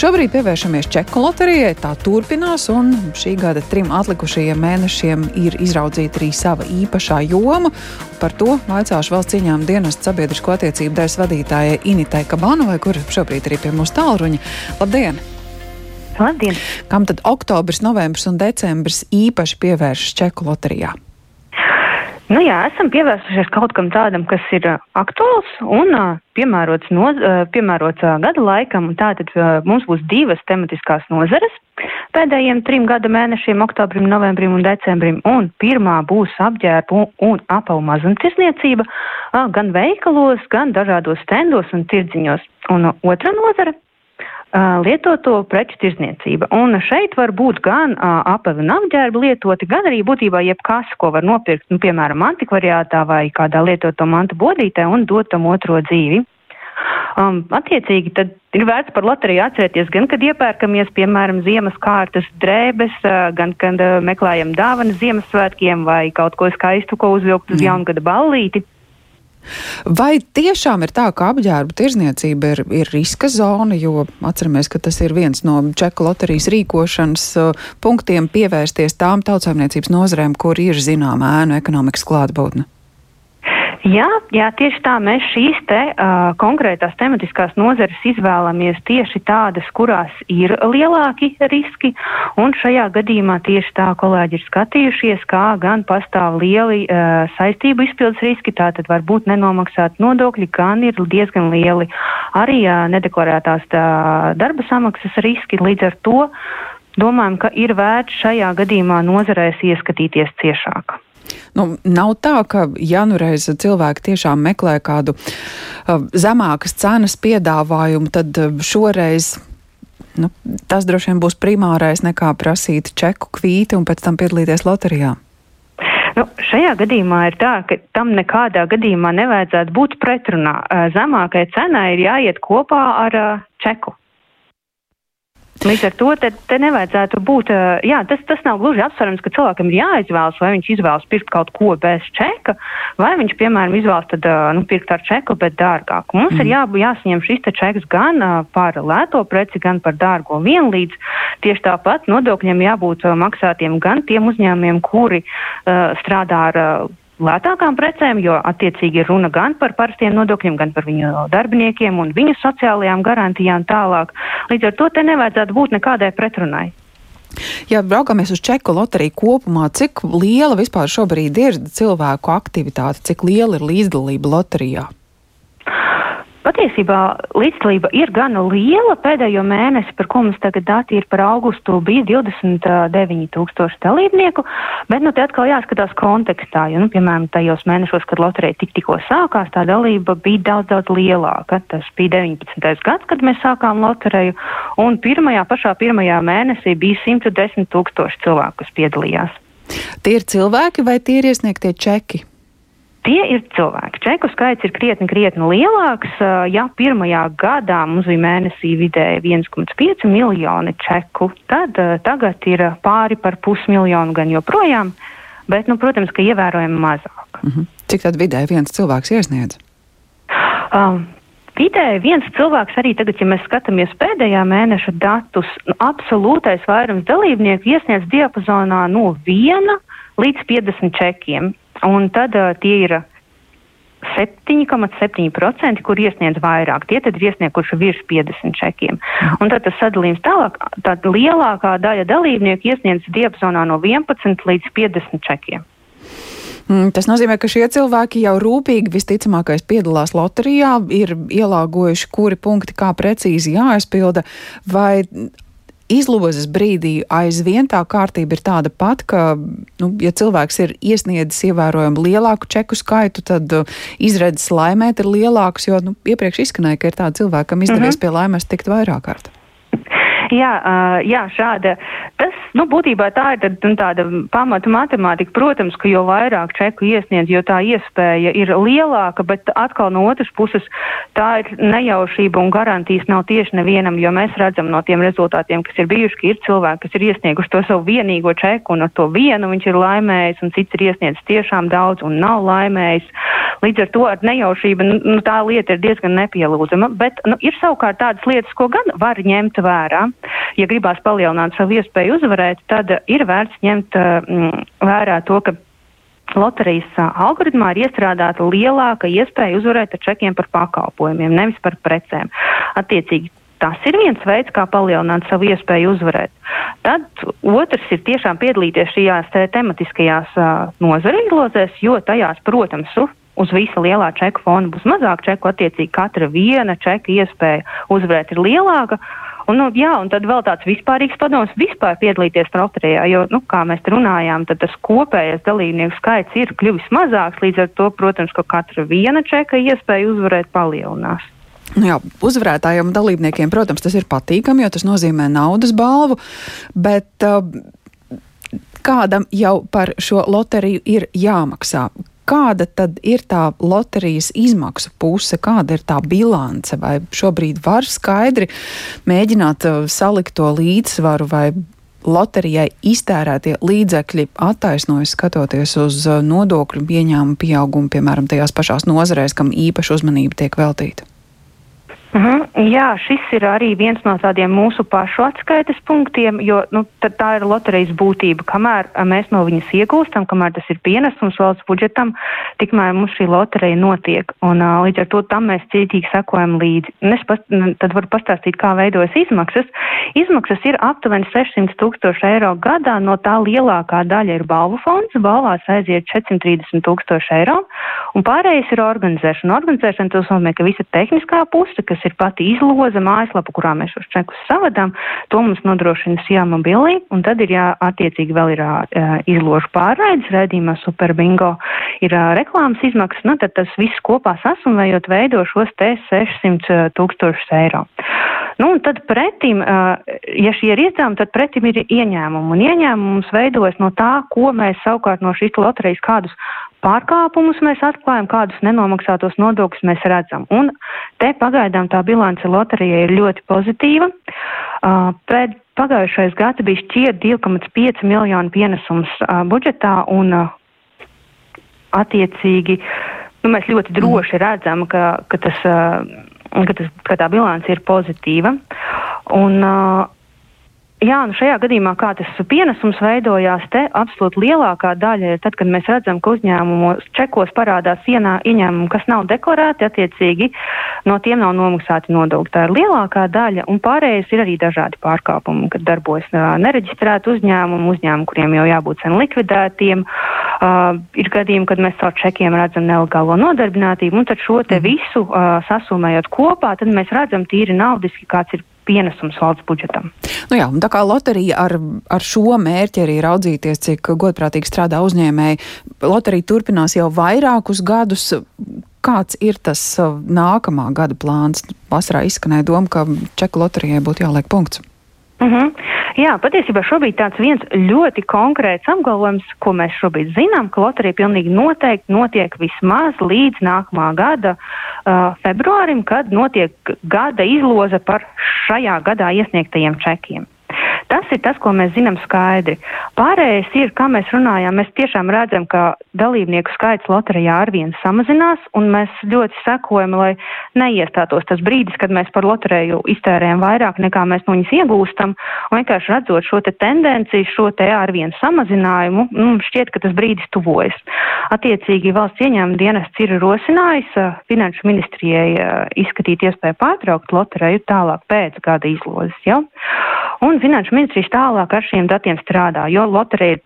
Šobrīd pievēršamies čeku loterijai. Tā turpinās, un šī gada trim atlikušajiem mēnešiem ir izraudzīta arī sava īpašā joma. Par to vaicāšu valsts cieņām dienas sabiedrisko attiecību daļas vadītājai Initai Kabanovai, kur šobrīd arī pie mūsu tālruņa. Labdien! Labdien! Kam tad oktobris, novembris un decembris īpaši pievēršas čeku loterijā? Nu jā, esam pievērsušies kaut kam tādam, kas ir aktuāls un piemērots, noz, piemērots gada laikam. Tātad mums būs divas tematiskās nozares pēdējiem trim gada mēnešiem, oktobrim, novembrim un decembrim. Un pirmā būs apģērbu un, apavu mazumtirdzniecība gan veikalos, gan dažādos stendos un tirdziņos. Un otra nozara lietoto preču tirzniecība. Un šeit var būt gan apavi un apģērbi lietoti, gan arī būtībā jebkas, ko var nopirkt, nu, piemēram, antikvariātā vai kādā lietoto mantu bodītē un dot tam otro dzīvi. Um, attiecīgi, tad ir vērts par loteriju atcerēties gan, kad iepērkamies, piemēram, ziemas kārtas drēbes, gan, kad meklējam dāvanas Ziemassvētkiem vai kaut ko skaistu, ko uzvilkt uz jaungada ballīti. Vai tiešām ir tā, ka apģērba tirzniecība ir, ir riska zona, jo atceramies, ka tas ir viens no čeku loterijas rīkošanas uh, punktiem pievērsties tām tautsājumniecības nozarēm, kur ir zināma ēnu ekonomikas klātbūtne? Jā, jā, tieši tā mēs šīs te uh, konkrētās tematiskās nozares izvēlamies tieši tādas, kurās ir lielāki riski, un šajā gadījumā tieši tā kolēģi ir skatījušies, kā gan pastāv lieli uh, saistību izpildes riski, tātad var būt nenomaksāt nodokļi, gan ir diezgan lieli arī uh, nedeklarētās tā, darba samaksas riski, līdz ar to domājam, ka ir vērts šajā gadījumā nozarēs ieskatīties ciešāk. Nu, nav tā, ka ja nu reiz cilvēki tiešām meklē kādu uh, zemākas cenas piedāvājumu, tad uh, šoreiz nu, tas droši vien būs primārais nekā prasīt čeku kvīti un pēc tam piedalīties loterijā. Nu, šajā gadījumā ir tā, ka tam nekādā gadījumā nevajadzētu būt pretrunā. Uh, zemākai cenai ir jāiet kopā ar uh, čeku. Līdz ar to te, te nevajadzētu būt, jā, tas, tas nav gluži apsverams, ka cilvēkam ir jāizvēlas, vai viņš izvēlas pirkt kaut ko bez čeka, vai viņš, piemēram, izvēlas tad, nu, pirkt ar čeku, bet dārgāku. Mums mm. ir jā, jāsaņem šis čeks gan par lēto preci, gan par dārgo vienlīdz. Tieši tāpat nodokļiem jābūt maksātiem gan tiem uzņēmumiem, kuri uh, strādā ar uh, lētākām precēm, jo attiecīgi ir runa gan par parastiem nodokļiem, gan par viņu darbiniekiem un viņu sociālajām garantijām tālāk. Līdz ar to te nevajadzētu būt nekādai pretrunai. Ja braucamies uz čeku loteriju kopumā, cik liela vispār šobrīd ir cilvēku aktivitāte, cik liela ir līdzdalība loterijā? Patiesībā līdzdalība ir gana liela. Pēdējo mēnesi, par ko mums tagad dati ir par augustu, bija 29 tūkstoši dalībnieku, bet nu te atkal jāskatās kontekstā, jo, nu, piemēram, tajos mēnešos, kad loterija tik tikko sākās, tā dalība bija daudz, daudz lielāka. Tas bija 19. gads, kad mēs sākām loteriju, un pirmajā, pašā pirmajā mēnesī bija 110 tūkstoši cilvēku, kas piedalījās. Tie ir cilvēki vai tie ir iesniegtie čeki? Tie ir cilvēki. Čeku skaits ir krietni, krietni lielāks. Ja pirmajā gadā mums bija mēnesī vidēji 1,5 miljoni čeku, tad tagad ir pāri par pusmiljonu gan joprojām, bet, nu, protams, ka ievērojami mazāk. -hmm. Cik tad vidēji viens cilvēks iesniedz? Um, Vidēji viens cilvēks arī tagad, ja mēs skatāmies pēdējā mēneša datus, nu, absolūtais vairums dalībnieku iesniedz diapazonā no 1 līdz 50 čekiem. Un tad uh, tie ir 7,7%, kur iesniedz vairāk. Tie tad ir iesnieguši virs 50 čekiem. Un tad tas sadalījums tālāk, tad lielākā daļa dalībnieku iesniedz diapazonā no 11 līdz 50 čekiem. Mm, tas nozīmē, ka šie cilvēki jau rūpīgi visticamākais piedalās loterijā, ir ielāgojuši, kuri punkti kā precīzi jāaizpilda, vai izlozes brīdī aizvien tā kārtība ir tāda pat, ka, nu, ja cilvēks ir iesniedzis ievērojami lielāku čeku skaitu, tad uh, izredzes laimēt ir lielākas, jo nu, iepriekš izskanēja, ka ir tādi cilvēki, kam izdevies mm -hmm. pie laimes tikt vairāk kārt. Jā, jā, šāda. Tas, nu, būtībā tā ir tad, nu, tāda pamata matemātika. Protams, ka jo vairāk čeku iesniedz, jo tā iespēja ir lielāka, bet atkal no otras puses tā ir nejaušība un garantijas nav tieši nevienam, jo mēs redzam no tiem rezultātiem, kas ir bijuši, ka ir cilvēki, kas ir iesnieguši to savu vienīgo čeku un ar to vienu viņš ir laimējis, un cits ir iesniedzis tiešām daudz un nav laimējis. Līdz ar to ar nejaušību nu, nu, tā lieta ir diezgan nepielūdzama, bet nu, ir savukārt tādas lietas, ko gan var ņemt vērā ja gribās palielināt savu iespēju uzvarēt, tad ir vērts ņemt mm, vērā to, ka loterijas algoritmā ir iestrādāta lielāka iespēja uzvarēt ar čekiem par pakalpojumiem, nevis par precēm. Attiecīgi, tas ir viens veids, kā palielināt savu iespēju uzvarēt. Tad otrs ir tiešām piedalīties šajās te tematiskajās uh, nozaru izlozēs, jo tajās, protams, uz visa lielā čeku fona būs mazāk čeku, attiecīgi katra viena čeka iespēja uzvarēt ir lielāka. Un, nu, jā, un tad vēl tāds vispārīgs padoms vispār piedalīties loterijā, jo, nu, kā mēs runājām, tad tas kopējais dalībnieku skaits ir kļuvis mazāks, līdz ar to, protams, ka katra viena čeka iespēja uzvarēt palielinās. Nu jā, uzvarētājiem un dalībniekiem, protams, tas ir patīkami, jo tas nozīmē naudas balvu, bet uh, kādam jau par šo loteriju ir jāmaksā? Kāda tad ir tā loterijas izmaksu puse, kāda ir tā bilance, vai šobrīd var skaidri mēģināt uh, salikt to līdzsvaru, vai loterijai iztērētie līdzekļi attaisnojas skatoties uz uh, nodokļu ieņēmumu pieaugumu, piemēram, tajās pašās nozarēs, kam īpaša uzmanība tiek veltīta? Mhm. -huh. Jā, šis ir arī viens no tādiem mūsu pašu atskaites punktiem, jo nu, tā ir loterijas būtība. Kamēr mēs no viņas iegūstam, kamēr tas ir pienesums valsts budžetam, tikmēr mums šī loterija notiek. Un, līdz ar to tam mēs cītīgi sekojam līdzi. Es past, tad varu pastāstīt, kā veidojas izmaksas. Izmaksas ir aptuveni 600 tūkstoši eiro gadā, no tā lielākā daļa ir balvu fonds, balvās aiziet 430 tūkstoši eiro, un pārējais ir organizēšana. Organizēšana tas nozīmē, ka visa tehniskā puse, kas kas ir pati izloze mājaslapa, kurā mēs šos čekus savadām, to mums nodrošina Sijā mobilī, un tad ir jā, attiecīgi vēl ir uh, izložu pārraides, redzījumā Super Bingo ir uh, reklāmas izmaksas, nu tad tas viss kopā sasumējot veido šos te 600 tūkstošus eiro. Nu, un tad pretim, ja šie ir izdevumi, tad pretim ir ieņēmumi. Un ieņēmums veidojas no tā, ko mēs savukārt no šīs loterijas kādus pārkāpumus mēs atklājam, kādus nenomaksātos nodokļus mēs redzam. Un te pagaidām tā bilance loterijai ir ļoti pozitīva. Uh, pēc pagājušais gada bija šķiet 2,5 miljonu pienesums uh, budžetā un uh, attiecīgi nu, mēs ļoti droši redzam, ka, ka tas. Uh, ka, tas, ka tā bilance ir pozitīva. Un, uh, Jā, nu šajā gadījumā, kā tas pienesums veidojās, te absolūti lielākā daļa ir tad, kad mēs redzam, ka uzņēmumos čekos parādās ienā, ieņēmumi, kas nav deklarēti, attiecīgi no tiem nav nomaksāti nodokļi. Tā ir lielākā daļa, un pārējais ir arī dažādi pārkāpumi, kad darbojas nereģistrēti uzņēmumi, uzņēmumi, kuriem jau jābūt sen likvidētiem. Uh, ir gadījumi, kad mēs caur čekiem redzam nelegālo nodarbinātību, un tad šo te mhm. visu uh, sasumējot kopā, tad mēs redzam tīri naudiski, kāds ir pienesums valsts budžetam. Nu jā, tā kā loterija ar, ar šo mērķi arī raudzīties, cik godprātīgi strādā uzņēmēji, loterija turpinās jau vairākus gadus. Kāds ir tas uh, nākamā gada plāns? Vasarā izskanēja doma, ka čeku loterijai būtu jāliek punkts. Mhm. -huh. Jā, patiesībā šobrīd tāds viens ļoti konkrēts apgalvojums, ko mēs šobrīd zinām, ka loterija pilnīgi noteikti notiek vismaz līdz nākamā gada uh, februārim, kad notiek gada izloze par šajā gadā iesniegtajiem čekiem. Tas ir tas, ko mēs zinām skaidri. Pārējais ir, kā mēs runājām, mēs tiešām redzam, ka dalībnieku skaits loterijā arvien samazinās, un mēs ļoti sekojam, lai neiestātos tas brīdis, kad mēs par loteriju iztērējam vairāk nekā mēs no viņas iegūstam, un vienkārši redzot šo te tendenciju, šo te arvien samazinājumu, nu, šķiet, ka tas brīdis tuvojas. Attiecīgi valsts ieņēmuma dienests ir rosinājis uh, finanšu ministrijai uh, izskatīt iespēju pārtraukt loteriju tālāk pēc gada izlozes. Ja? Un finanšu ministrijas tālāk ar šiem datiem strādā, jo loterija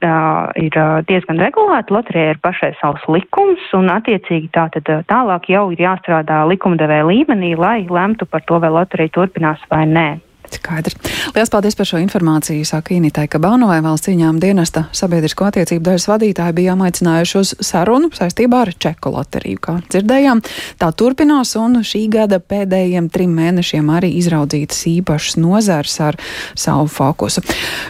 ir uh, diezgan regulēta, loterija ir pašai savs likums, un attiecīgi tā tad tālāk jau ir jāstrādā likumdevēja līmenī, lai lemtu par to, vai loterija turpinās vai nē. Skaidrs. Lielas paldies par šo informāciju. Saka Initai Kabānovai valsts cīņām dienesta sabiedrisko attiecību daļas vadītāji bijām aicinājuši uz sarunu saistībā ar čeku loteriju. Kā dzirdējām, tā turpinās un šī gada pēdējiem trim mēnešiem arī izraudzītas īpašas nozars ar savu fokusu.